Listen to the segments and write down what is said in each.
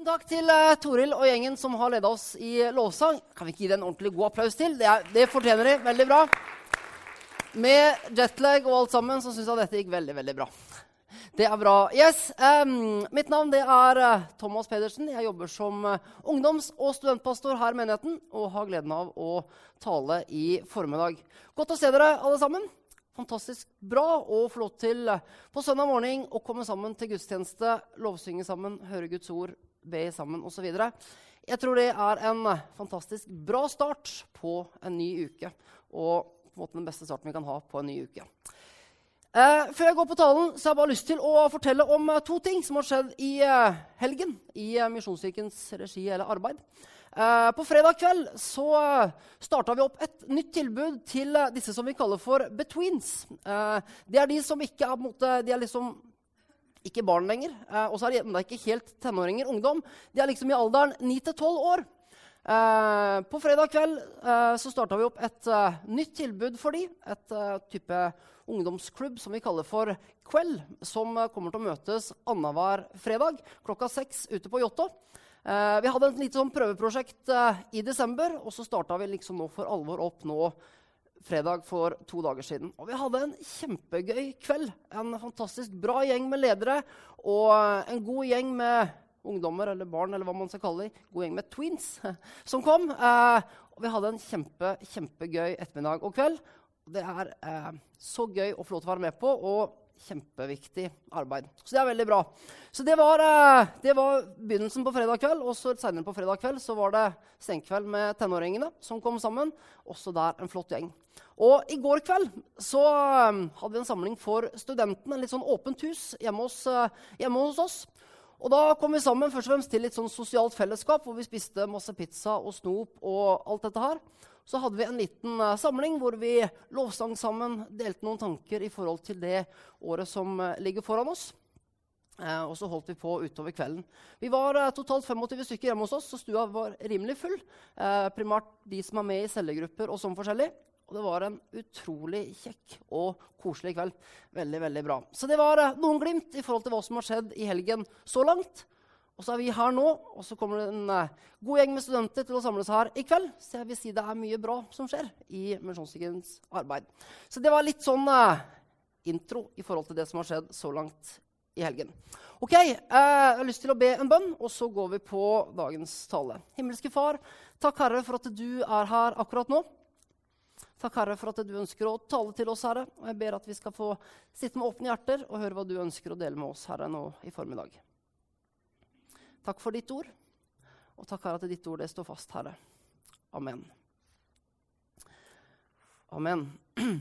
Tusen takk til uh, Toril og gjengen som har leda oss i lovsang. Kan vi ikke gi det en ordentlig god applaus til? Det, er, det fortjener de. Veldig bra. Med jetlag og alt sammen så syns jeg dette gikk veldig, veldig bra. Det er bra. Yes, um, Mitt navn det er uh, Thomas Pedersen. Jeg jobber som uh, ungdoms- og studentpastor her i menigheten og har gleden av å tale i formiddag. Godt å se dere alle sammen fantastisk bra å få lov til på søndag morgen å komme sammen til gudstjeneste, lovsynge sammen, høre Guds ord, be sammen osv. Jeg tror det er en eh, fantastisk bra start på en ny uke. Og på en måte den beste starten vi kan ha på en ny uke. Eh, før jeg går på talen, så har jeg bare lyst til å fortelle om eh, to ting som har skjedd i eh, helgen i eh, Misjonskirkens regi eller arbeid. Eh, på fredag kveld så uh, starta vi opp et nytt tilbud til disse som vi kaller for betweens. Det er de som ikke er, måte, de er liksom ikke barn lenger. og så er de ennå ikke helt tenåringer, ungdom. De er liksom i alderen 9-12 år. på fredag kveld så starta vi opp et nytt tilbud for dem. Et type ungdomsklubb som vi kaller for Kveld, som kommer til å møtes annenhver fredag klokka seks ute på Jåttå. Eh, vi hadde et lite sånn prøveprosjekt eh, i desember, og så starta vi liksom nå for alvor opp nå fredag for to dager siden. Og vi hadde en kjempegøy kveld. En fantastisk bra gjeng med ledere og en god gjeng med ungdommer eller barn eller hva man skal kalle dem. God gjeng med twins som kom. Eh, og vi hadde en kjempe, kjempegøy ettermiddag og kveld. Det er eh, så gøy å få lov til å være med på. og kjempeviktig arbeid. Så det er veldig bra. Så det var, eh, det var begynnelsen på fredag kveld. Og senere på fredag kveld så var det senkveld med tenåringene som kom sammen. Også der en flott gjeng. Og i går kveld så eh, hadde vi en samling for studentene. En litt sånn åpent hus hjemme hos, eh, hjemme hos oss. Og da kom vi sammen først og fremst til litt sånn sosialt fellesskap, hvor vi spiste masse pizza og snop og alt dette her så hadde vi en liten uh, samling hvor vi lovsang sammen, delte noen tanker i forhold til det året som uh, ligger foran oss. Uh, og så holdt vi på utover kvelden. Vi var totalt 25 stykker hjemme hos oss, så stua var rimelig full. primært de som er med i cellegrupper og sånn forskjellig. Og det var en utrolig kjekk og koselig kveld. Veldig, veldig bra. Så det var noen glimt i forhold til hva som har skjedd i helgen så langt. Og så er vi her nå, og så kommer det en uh, god gjeng med studenter til å samles her i kveld. Så jeg vil si det er mye bra som skjer i Misjonskirkens arbeid. Så det var litt sånn uh, intro i forhold til det som har skjedd så langt i helgen. Ok, uh, Jeg har lyst til å be en bønn, og så går vi på dagens tale. Himmelske Far, takk Herre for at du er her akkurat nå. Takk, Herre, for at du ønsker å tale til oss, Herre. Og jeg ber at vi skal få sitte med åpne hjerter og høre hva du ønsker å dele med oss, Herre, nå i formiddag. Takk for ditt ord. Og takk, Herre, at ditt ord det står fast, Herre. Amen. Amen.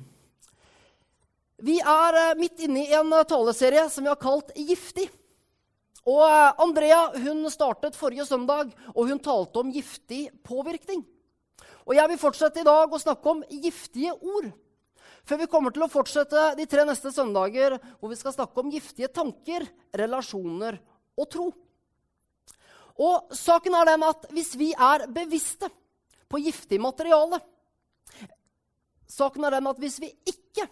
Vi er eh, midt inne i en eh, taleserie som vi har kalt Giftig. Og eh, Andrea hun startet forrige søndag, og hun talte om giftig påvirkning. Og Jeg vil fortsette i dag å snakke om giftige ord. Før vi kommer til å fortsette de tre neste søndager, hvor vi skal snakke om giftige tanker, relasjoner og tro. Og saken er den at hvis vi er bevisste på giftig materiale Saken er den at hvis vi ikke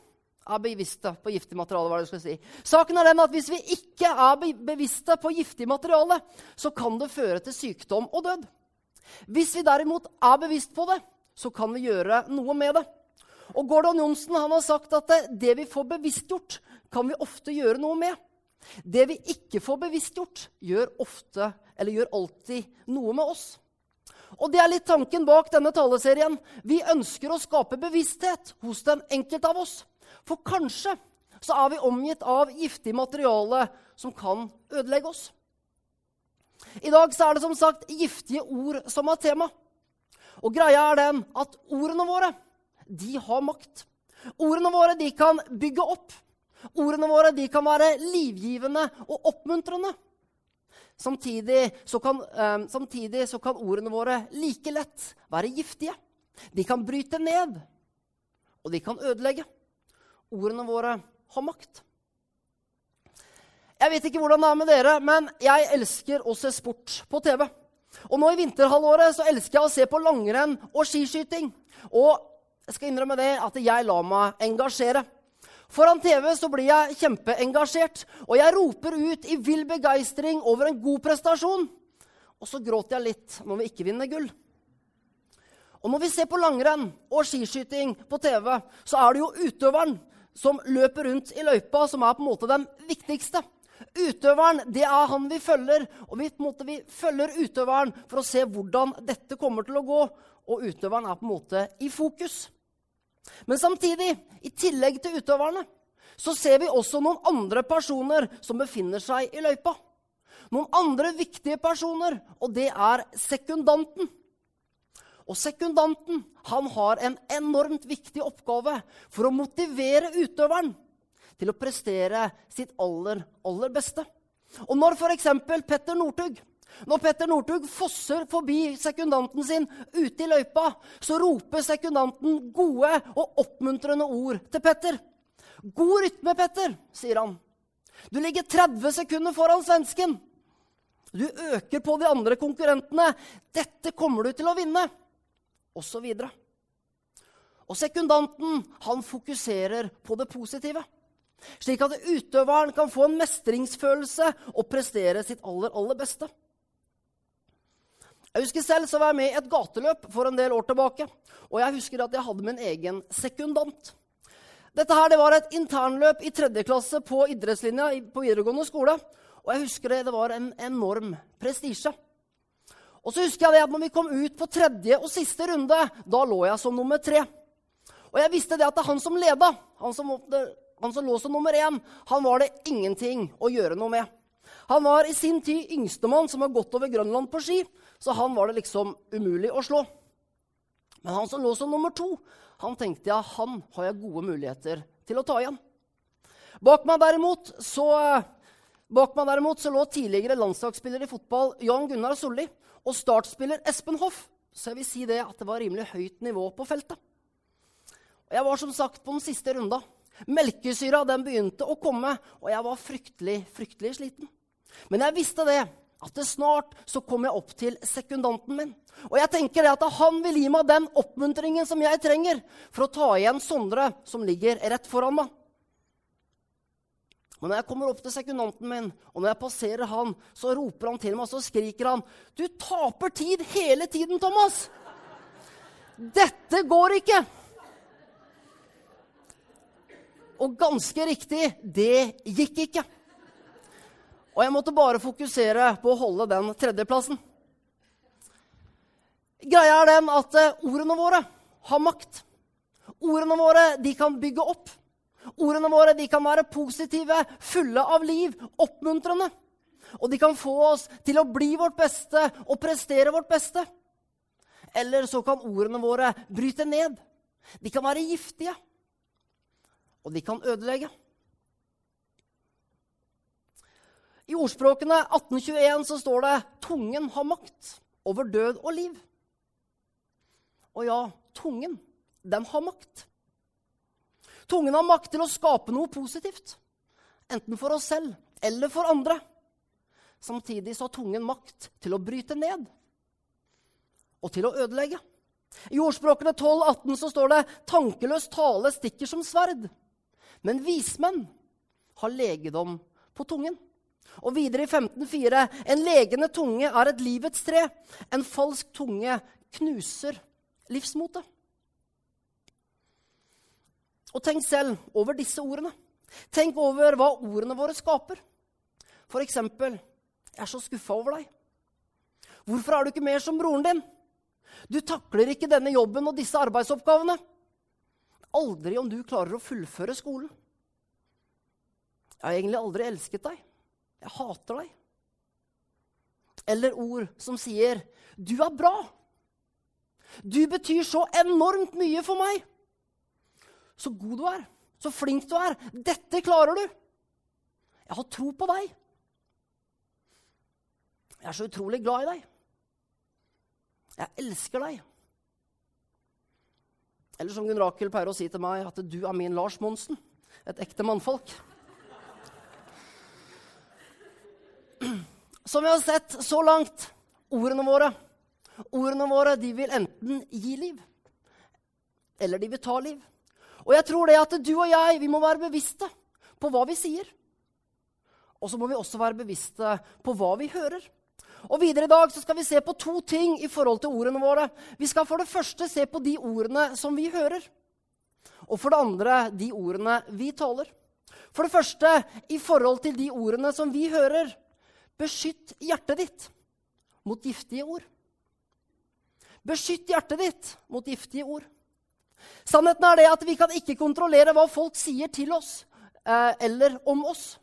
er bevisste på giftig materiale, hva er det skal si? Saken er den at hvis vi ikke er bevisste på giftig materiale, så kan det føre til sykdom og død. Hvis vi derimot er bevisst på det, så kan vi gjøre noe med det. Og Gordon Johnsen har sagt at det vi får bevisstgjort, kan vi ofte gjøre noe med. Det vi ikke får bevisstgjort, gjør ofte eller gjør alltid noe med oss. Og Det er litt tanken bak denne taleserien. Vi ønsker å skape bevissthet hos den enkelte av oss. For kanskje så er vi omgitt av giftig materiale som kan ødelegge oss. I dag så er det som sagt giftige ord som er tema. Og greia er den at ordene våre de har makt. Ordene våre de kan bygge opp. Ordene våre de kan være livgivende og oppmuntrende. Samtidig så, kan, eh, samtidig så, kan, ordene våre like lett være giftige. De kan bryte ned, og de kan ødelegge. Ordene våre har makt. Jeg vet ikke hvordan det er med dere, men jeg elsker å se sport på TV. Og nå i vinterhalvåret så elsker jeg å se på langrenn og skiskyting. Og jeg skal innrømme det at jeg lar meg engasjere. Foran TV så blir jeg kjempeengasjert, og jeg roper ut i vill begeistring over en god prestasjon. Og så gråter jeg litt når vi ikke vinner gull. Og når vi ser på langrenn og skiskyting på TV, så er det jo utøveren som løper rundt i løypa, som er på en måte den viktigste. Utøveren det er han vi følger, og vi, på en måte, vi følger utøveren for å se hvordan dette kommer til å gå. Og utøveren er på en måte i fokus. Men samtidig, i tillegg til utøverne, så ser vi også noen andre personer som befinner seg i løypa. Noen andre viktige personer, og det er sekundanten. Og sekundanten han har en enormt viktig oppgave for å motivere utøveren til å prestere sitt aller, aller beste. Og når f.eks. Petter Northug når Petter Northug fosser forbi sekundanten sin ute i løypa, så roper sekundanten gode og oppmuntrende ord til Petter. 'God rytme, Petter', sier han. 'Du ligger 30 sekunder foran svensken.' 'Du øker på de andre konkurrentene. Dette kommer du til å vinne.' Og så videre. Og sekundanten han fokuserer på det positive. Slik at utøveren kan få en mestringsfølelse og prestere sitt aller, aller beste. Jeg husker selv så var jeg med i et gateløp for en del år tilbake. Og jeg husker at jeg hadde min egen sekundant. Dette her, det var et internløp i tredje klasse på idrettslinja på videregående skole. Og jeg husker det, det var en enorm prestisje. Og så husker jeg det at når vi kom ut på tredje og siste runde, da lå jeg som nummer tre. Og jeg visste det at det er han som leda, han som, han som lå som nummer én, han var det ingenting å gjøre noe med. Han var i sin tid yngstemann som har gått over Grønland på ski, så han var det liksom umulig å slå. Men han som lå som nummer to, han tenkte jeg han har jeg gode muligheter til å ta igjen. Bak meg derimot så, bak meg derimot så lå tidligere landslagsspiller i fotball Jan Gunnar Solli og startspiller Espen Hoff. Så jeg vil si det at det var rimelig høyt nivå på feltet. Og jeg var som sagt på den siste runda. Melkesyra den begynte å komme, og jeg var fryktelig, fryktelig sliten. Men jeg visste det, at det snart så kom jeg opp til sekundanten min. Og jeg tenker at han vil gi meg den oppmuntringen som jeg trenger for å ta igjen Sondre, som ligger rett foran meg. Men når jeg kommer opp til sekundanten min, og når jeg passerer han, så roper han til meg og så skriker han, 'Du taper tid hele tiden, Thomas!' Dette går ikke! Og ganske riktig, det gikk ikke. Og jeg måtte bare fokusere på å holde den tredjeplassen. Greia er den at eh, ordene våre har makt. Ordene våre de kan bygge opp. Ordene våre de kan være positive, fulle av liv, oppmuntrende. Og de kan få oss til å bli vårt beste og prestere vårt beste. Eller så kan ordene våre bryte ned. De kan være giftige. Og de kan ødelegge. I ordspråkene 1821 så står det 'tungen har makt over død og liv'. Og ja, tungen, den har makt. Tungen har makt til å skape noe positivt. Enten for oss selv eller for andre. Samtidig så har tungen makt til å bryte ned og til å ødelegge. I ordspråkene 12-18 så står det 'tankeløs tale stikker som sverd'. Men vismenn har legedom på tungen. Og videre i 15,4.: En legende tunge er et livets tre. En falsk tunge knuser livsmotet. Og tenk selv over disse ordene. Tenk over hva ordene våre skaper. For eksempel Jeg er så skuffa over deg. Hvorfor er du ikke mer som broren din? Du takler ikke denne jobben og disse arbeidsoppgavene. Aldri om du klarer å fullføre skolen. Jeg har egentlig aldri elsket deg. 'Jeg hater deg'. Eller ord som sier 'Du er bra'. Du betyr så enormt mye for meg. Så god du er, så flink du er. Dette klarer du. Jeg har tro på deg. Jeg er så utrolig glad i deg. Jeg elsker deg. Eller som Gunn Rakel pleier å si til meg, at du er min Lars Monsen. Et ekte mannfolk. Som vi har sett så langt, ordene våre Ordene våre de vil enten gi liv, eller de vil ta liv. Og jeg tror det at du og jeg vi må være bevisste på hva vi sier. Og så må vi også være bevisste på hva vi hører. Og Videre i dag så skal vi se på to ting i forhold til ordene våre. Vi skal for det første se på de ordene som vi hører. Og for det andre de ordene vi taler. For det første i forhold til de ordene som vi hører. Beskytt hjertet ditt mot giftige ord. Beskytt hjertet ditt mot giftige ord. Sannheten er det at vi kan ikke kontrollere hva folk sier til oss eh, eller om oss.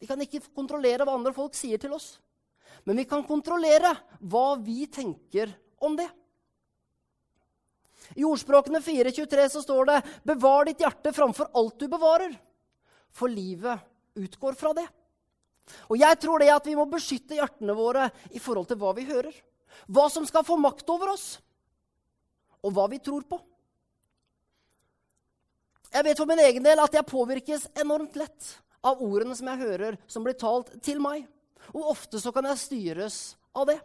Vi kan ikke kontrollere hva andre folk sier til oss. Men vi kan kontrollere hva vi tenker om det. I Ordspråkene 4.23 så står det 'Bevar ditt hjerte framfor alt du bevarer', for livet utgår fra det. Og jeg tror det at vi må beskytte hjertene våre i forhold til hva vi hører. Hva som skal få makt over oss, og hva vi tror på. Jeg vet for min egen del at jeg påvirkes enormt lett av ordene som jeg hører som blir talt til meg. Og ofte så kan jeg styres av det.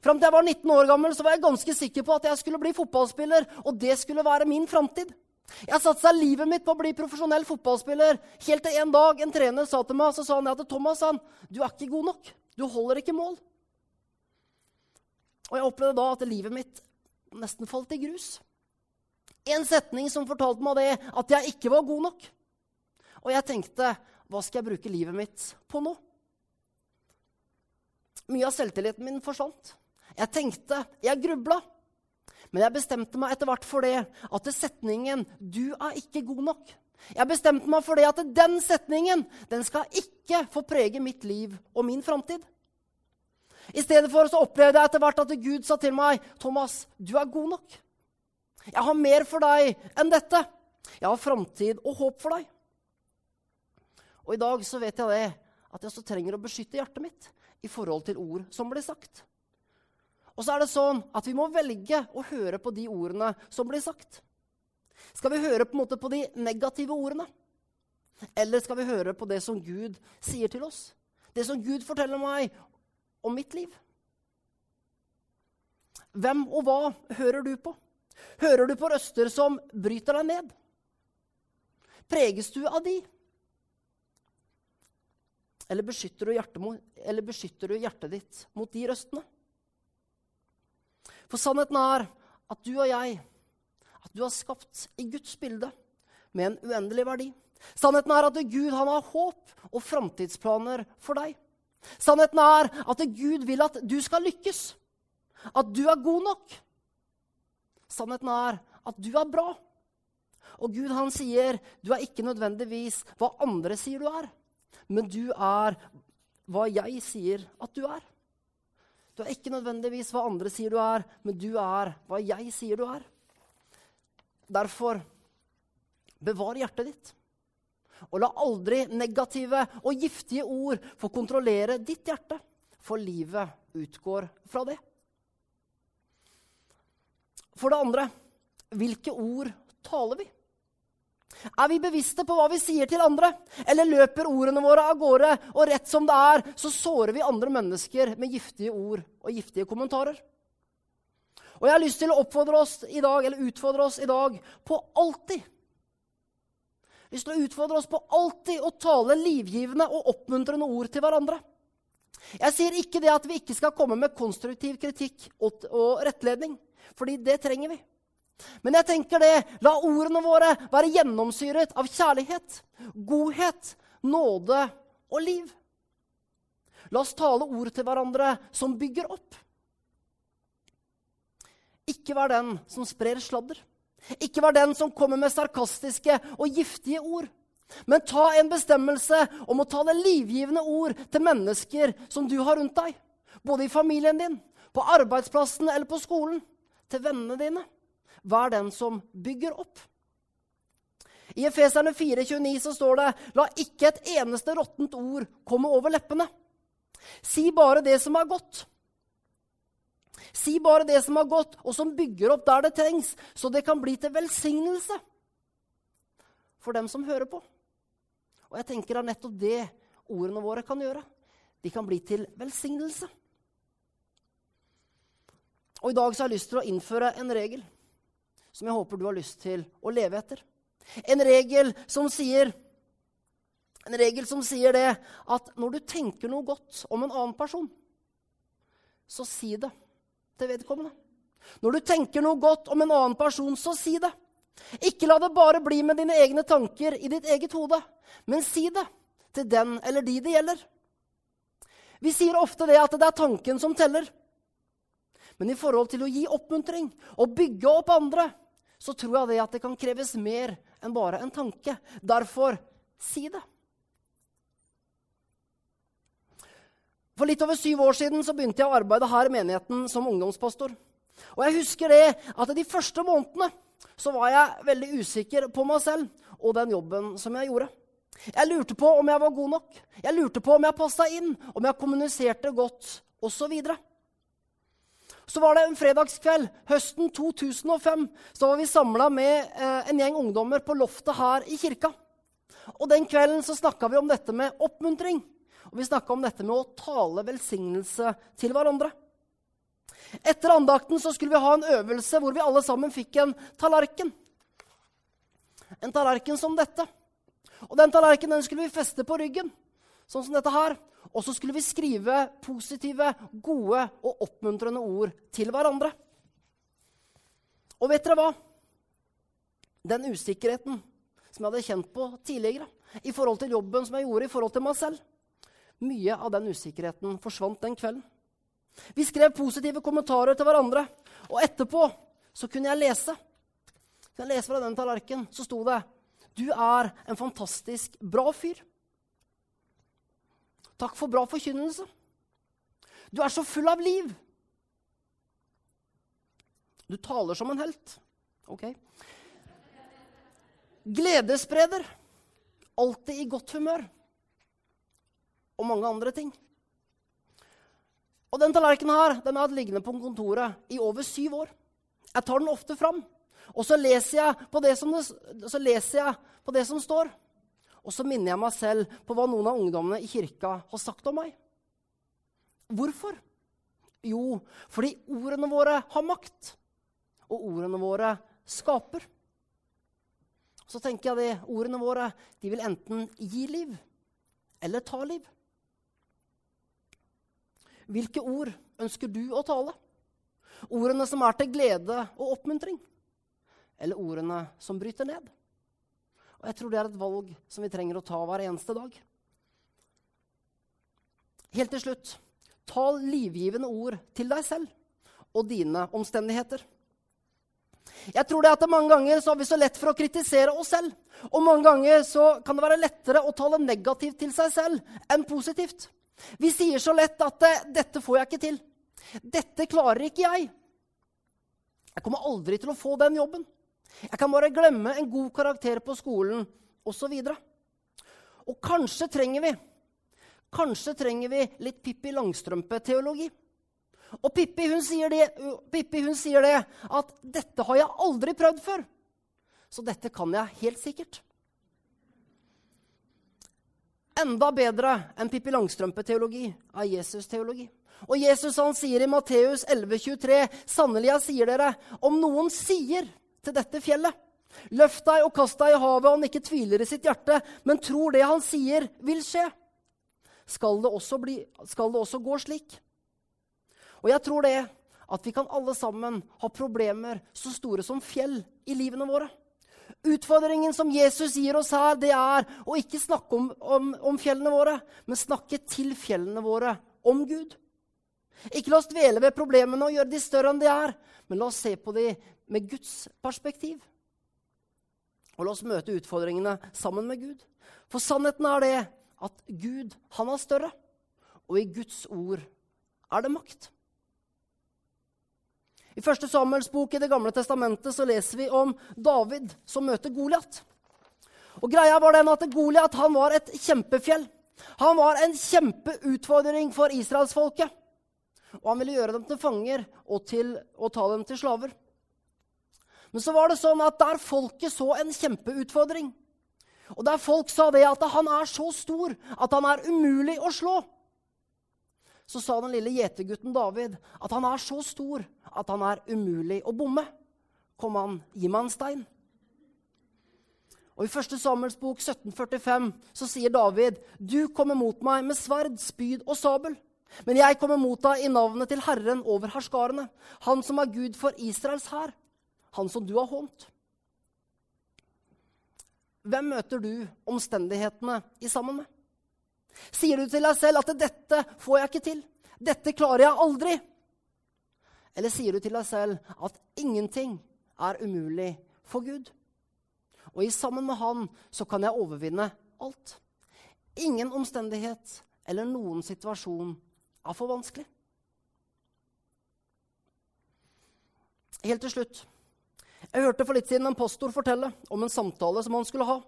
Fram til jeg var 19 år gammel, så var jeg ganske sikker på at jeg skulle bli fotballspiller, og det skulle være min framtid. Jeg satsa livet mitt på å bli profesjonell fotballspiller. Helt til en dag en trener sa til meg så sa han at Thomas han, du er ikke god nok. Du holder ikke mål. Og jeg opplevde da at livet mitt nesten falt i grus. En setning som fortalte meg det, at jeg ikke var god nok. Og jeg tenkte, hva skal jeg bruke livet mitt på nå? Mye av selvtilliten min forsvant. Jeg tenkte, jeg grubla. Men jeg bestemte meg etter hvert for det at det setningen 'Du er ikke god nok' Jeg bestemte meg for det at den setningen den skal ikke få prege mitt liv og min framtid. I stedet for så opplevde jeg etter hvert at Gud sa til meg, 'Thomas, du er god nok.' 'Jeg har mer for deg enn dette. Jeg har framtid og håp for deg.' Og i dag så vet jeg det, at jeg også trenger å beskytte hjertet mitt i forhold til ord som blir sagt. Og så er det sånn at vi må velge å høre på de ordene som blir sagt. Skal vi høre på, en måte på de negative ordene? Eller skal vi høre på det som Gud sier til oss? Det som Gud forteller meg om mitt liv? Hvem og hva hører du på? Hører du på røster som bryter deg ned? Preges du av de? Eller beskytter, mot, eller beskytter, du hjertet ditt mot de røstene? For sannheten er at du og jeg at du er skapt i Guds bilde med en uendelig verdi. Sannheten er at Gud har håp og framtidsplaner for deg. Sannheten er at Gud vil at du skal lykkes, at du er god nok. Sannheten er at du er bra. Og Gud han sier du er ikke nødvendigvis hva andre sier du er men du er hva jeg sier at du er. Du er ikke nødvendigvis hva andre sier du er, men du er hva jeg sier du er. Derfor bevar hjertet ditt. Og la aldri negative og giftige ord få kontrollere ditt hjerte, for livet utgår fra det. For det andre hvilke ord taler vi? Er vi bevisste på hva vi sier til andre? Eller løper ordene våre av gårde, og rett som det er, så sårer vi andre mennesker med giftige ord og giftige kommentarer? Og jeg har lyst til å oppfordre oss i dag, eller utfordre oss i dag på alltid lyst til å utfordre oss på alltid å tale livgivende og oppmuntrende ord til hverandre. Jeg sier ikke det at vi ikke skal komme med konstruktiv kritikk og rettledning, fordi det trenger vi. Men jeg tenker det, la ordene våre være gjennomsyret av kjærlighet, godhet, nåde og liv. La oss tale ord til hverandre som bygger opp. Ikke vær den som sprer sladder. Ikke vær den som kommer med sarkastiske og giftige ord. Men ta en bestemmelse om å tale livgivende ord til mennesker som du har rundt deg. Både i familien din, på arbeidsplassen eller på skolen. Til vennene dine. Vær den som bygger opp. I Efeserne 4,29 så står det La ikke et eneste råttent ord komme over leppene. Si bare det som er godt. Si bare det som er godt, og som bygger opp der det trengs, så det kan bli til velsignelse for dem som hører på. Og jeg tenker er nettopp det ordene våre kan gjøre. De kan bli til velsignelse. Og I dag så har jeg lyst til å innføre en regel som jeg håper du har lyst til å leve etter. En regel som sier En regel som sier det at når du tenker noe godt om en annen person, så si det til vedkommende. Når du tenker noe godt om en annen person, så si det. Ikke la det bare bli med dine egne tanker i ditt eget hode, men si det til den eller de det gjelder. Vi sier ofte det at det er tanken som teller. Men i forhold til å gi oppmuntring og bygge opp andre, så tror jeg det at det kan kreves mer enn bare en tanke. Derfor si det. For litt over syv år siden så begynte jeg å arbeide her i menigheten som ungdomspastor. Og jeg husker det at de første månedene så var jeg veldig usikker på meg selv og den jobben som jeg gjorde. Jeg lurte på om jeg var god nok, jeg lurte på om jeg passa inn, om jeg kommuniserte godt osv. Så, så var det en fredagskveld høsten 2005. Så var vi samla med eh, en gjeng ungdommer på loftet her i kirka. Og Den kvelden så snakka vi om dette med oppmuntring. Og vi snakka om dette med å tale velsignelse til hverandre. Etter andakten så skulle vi ha en øvelse hvor vi alle sammen fikk en tallerken. En tallerken som dette. Og Den tallerkenen skulle vi feste på ryggen, sånn som dette her. Og så skulle vi skrive positive, gode og oppmuntrende ord til hverandre. Og vet dere hva? Den usikkerheten som jeg hadde kjent på tidligere i forhold til jobben som jeg gjorde i forhold til meg selv, mye av den usikkerheten forsvant den kvelden. Vi skrev positive kommentarer til hverandre, og etterpå så kunne jeg lese. Jeg lese fra den tallerkenen, så sto det Du er en fantastisk bra fyr. Takk for bra forkynnelse. Du er så full av liv. Du taler som en helt. Ok. Gledesspreder. Alltid i godt humør og mange andre ting. Og den tallerkenen her, den har hatt liggende på kontoret i over syv år. Jeg tar den ofte fram, og så leser jeg på det som, det, jeg på det som står. Og så minner jeg meg selv på hva noen av ungdommene i kirka har sagt om meg. Hvorfor? Jo, fordi ordene våre har makt. Og ordene våre skaper. Så tenker jeg at ordene våre de vil enten gi liv eller ta liv. Hvilke ord ønsker du å tale? Ordene som er til glede og oppmuntring? Eller ordene som bryter ned? Og Jeg tror det er et valg som vi trenger å ta hver eneste dag. Helt til slutt tal livgivende ord til deg selv og dine omstendigheter. Jeg tror det at Mange ganger så har vi så lett for å kritisere oss selv. Og mange ganger så kan det være lettere å tale negativt til seg selv enn positivt. Vi sier så lett at eh, 'dette får jeg ikke til'. 'Dette klarer ikke jeg'. Jeg kommer aldri til å få den jobben. Jeg kan bare glemme en god karakter på skolen, osv. Og, og kanskje trenger vi kanskje trenger vi litt Pippi Langstrømpe-teologi. Og Pippi hun, det, Pippi hun sier det at 'dette har jeg aldri prøvd før', så dette kan jeg helt sikkert enda bedre enn Pippi Langstrømpe-teologi er Jesus-teologi. Og Jesus han sier i Matteus 11,23.: Sannelig, jeg sier dere, om noen sier til dette fjellet Løft deg og kast deg i havet, han ikke tviler i sitt hjerte, men tror det han sier, vil skje. Skal det også, bli, skal det også gå slik? Og jeg tror det at vi kan alle sammen ha problemer så store som fjell i livene våre. Utfordringen som Jesus gir oss her, det er å ikke snakke om, om, om, fjellene våre, men snakke til fjellene våre om Gud. Ikke la oss dvele ved problemene og gjøre de større enn de er, men la oss se på de med Guds perspektiv. Og la oss møte utfordringene sammen med Gud. For sannheten er det at Gud, han er større. Og i Guds ord er det makt. I første Samuels bok i Det gamle testamentet så leser vi om David som møter Goliat. Og greia var den at Goliat var et kjempefjell. Han var en kjempeutfordring for israelsfolket. Og han ville gjøre dem til fanger og, til, og ta dem til slaver. Men så var det sånn at der folket så en kjempeutfordring, og der folk sa det at han er så stor at han er umulig å slå, så sa den lille gjetergutten David at han er så stor at han er umulig å bomme. Kom an, gi meg en stein. Og I 1. Samuels bok 1745 så sier David.: Du kommer mot meg med sverd, spyd og sabel. Men jeg kommer mot deg i navnet til Herren over herskarene, Han som er Gud for Israels hær, han som du har hånt. Hvem møter du omstendighetene i sammen med? Sier du til deg selv at 'dette får jeg ikke til', 'dette klarer jeg aldri'? Eller sier du til deg selv at ingenting er umulig for Gud? Og i sammen med Han så kan jeg overvinne alt. Ingen omstendighet eller noen situasjon er for vanskelig. Helt til slutt. Jeg hørte for litt siden en pastor fortelle om en samtale som han skulle ha.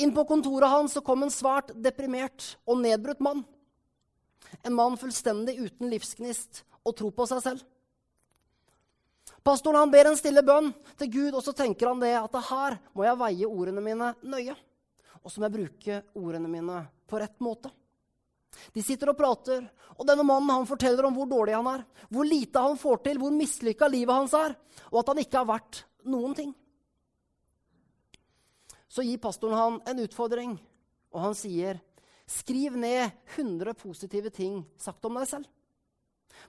Inn på kontoret hans kom en svært deprimert og nedbrutt mann. En mann fullstendig uten livsgnist og tro på seg selv. Pastoren han ber en stille bønn til Gud, og så tenker han det at her må jeg veie ordene mine nøye. Og så må jeg bruke ordene mine på rett måte. De sitter og prater, og denne mannen han forteller om hvor dårlig han er, hvor lite han får til, hvor mislykka livet hans er, og at han ikke har vært noen ting. Så gir pastoren han en utfordring, og han sier, 'Skriv ned 100 positive ting sagt om deg selv.'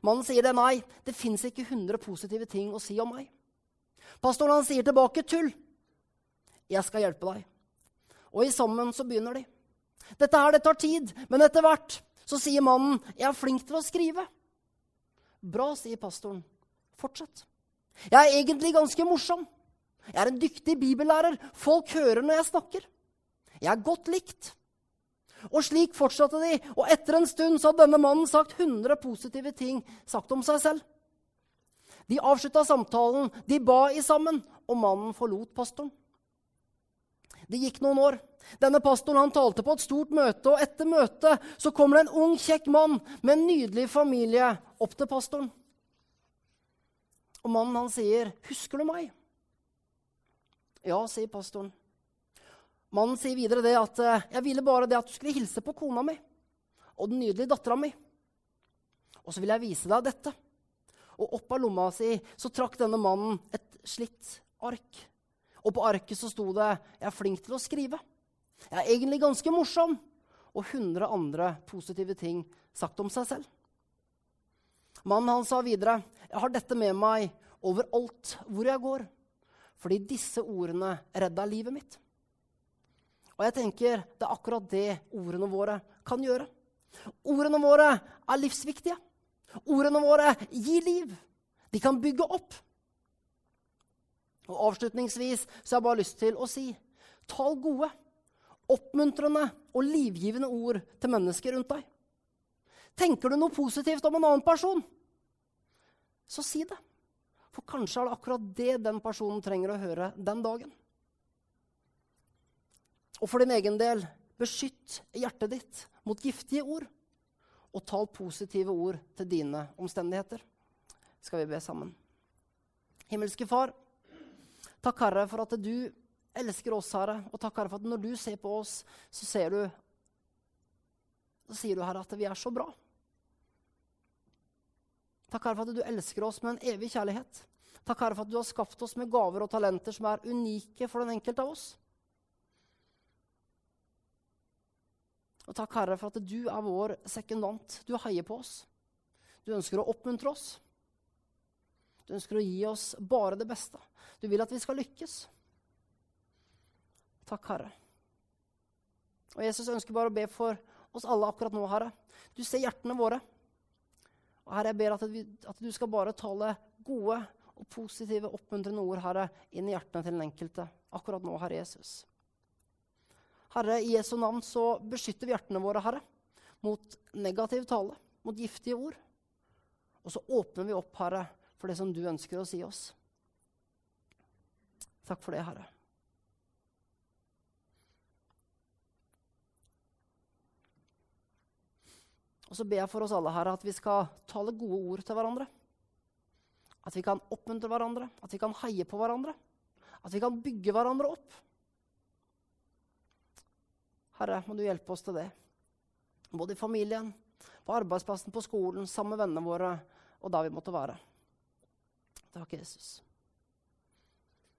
Mannen sier det. Nei, det fins ikke 100 positive ting å si om meg. Pastoren han sier tilbake, 'Tull. Jeg skal hjelpe deg.' Og i sammen så begynner de. Dette her, det tar tid, men etter hvert så sier mannen, 'Jeg er flink til å skrive'. Bra, sier pastoren. Fortsett. Jeg er egentlig ganske morsom. Jeg er en dyktig bibellærer. Folk hører når jeg snakker. Jeg er godt likt. Og slik fortsatte de, og etter en stund så hadde denne mannen sagt 100 positive ting sagt om seg selv. De avslutta samtalen, de ba i sammen, og mannen forlot pastoren. Det gikk noen år. Denne pastoren han talte på et stort møte, og etter møtet så kommer det en ung, kjekk mann med en nydelig familie opp til pastoren. Og mannen han sier, 'Husker du meg?' Ja, sier pastoren. Mannen sier videre det at eh, 'jeg ville bare det at du skulle hilse på kona mi' 'og den nydelige dattera mi'. Og så vil jeg vise deg dette. Og opp av lomma si så trakk denne mannen et slitt ark. Og på arket så sto det 'Jeg er flink til å skrive'. 'Jeg er egentlig ganske morsom'. Og 100 andre positive ting sagt om seg selv. Mannen han sa videre, 'Jeg har dette med meg overalt hvor jeg går.' Fordi disse ordene redda livet mitt. Og jeg tenker det er akkurat det ordene våre kan gjøre. Ordene våre er livsviktige. Ordene våre gir liv. De kan bygge opp. Og Avslutningsvis så har jeg bare lyst til å si tal gode, oppmuntrende og livgivende ord til mennesker rundt deg. Tenker du noe positivt om en annen person, så si det. For kanskje er det akkurat det den personen trenger å høre den dagen. Og for din egen del, beskytt hjertet ditt mot giftige ord. Og tal positive ord til dine omstendigheter. Skal vi be sammen. Himmelske Far, takk, Herre, for at du elsker oss, Herre. Og takk, Herre, for at når du ser på oss, så ser du Så sier du, Herre, at vi er så bra. Takk, Herre, for at du elsker oss med en evig kjærlighet. Takk, Herre, for at du har skapt oss med gaver og talenter som er unike for den enkelte av oss. Og takk, Herre, for at du er vår sekundant. Du heier på oss. Du ønsker å oppmuntre oss. Du ønsker å gi oss bare det beste. Du vil at vi skal lykkes. Takk, Herre. Og Jesus ønsker bare å be for oss alle akkurat nå, Herre. Du ser hjertene våre. Og Herre, jeg ber at, vi, at du skal bare tale gode og positive, oppmuntrende ord, Herre, inn i hjertene til den enkelte akkurat nå, Herre Jesus. Herre, i Jesu navn så beskytter vi hjertene våre, Herre, mot negativ tale, mot giftige ord. Og så åpner vi opp, Herre, for det som du ønsker å si oss. Takk for det, Herre. Og så ber jeg for oss alle, Herre, at vi skal tale gode ord til hverandre. At vi kan oppmuntre hverandre, at vi kan heie på hverandre. At vi kan bygge hverandre opp. Herre, må du hjelpe oss til det. Både i familien, på arbeidsplassen, på skolen, sammen med vennene våre og der vi måtte være. Takk, Jesus.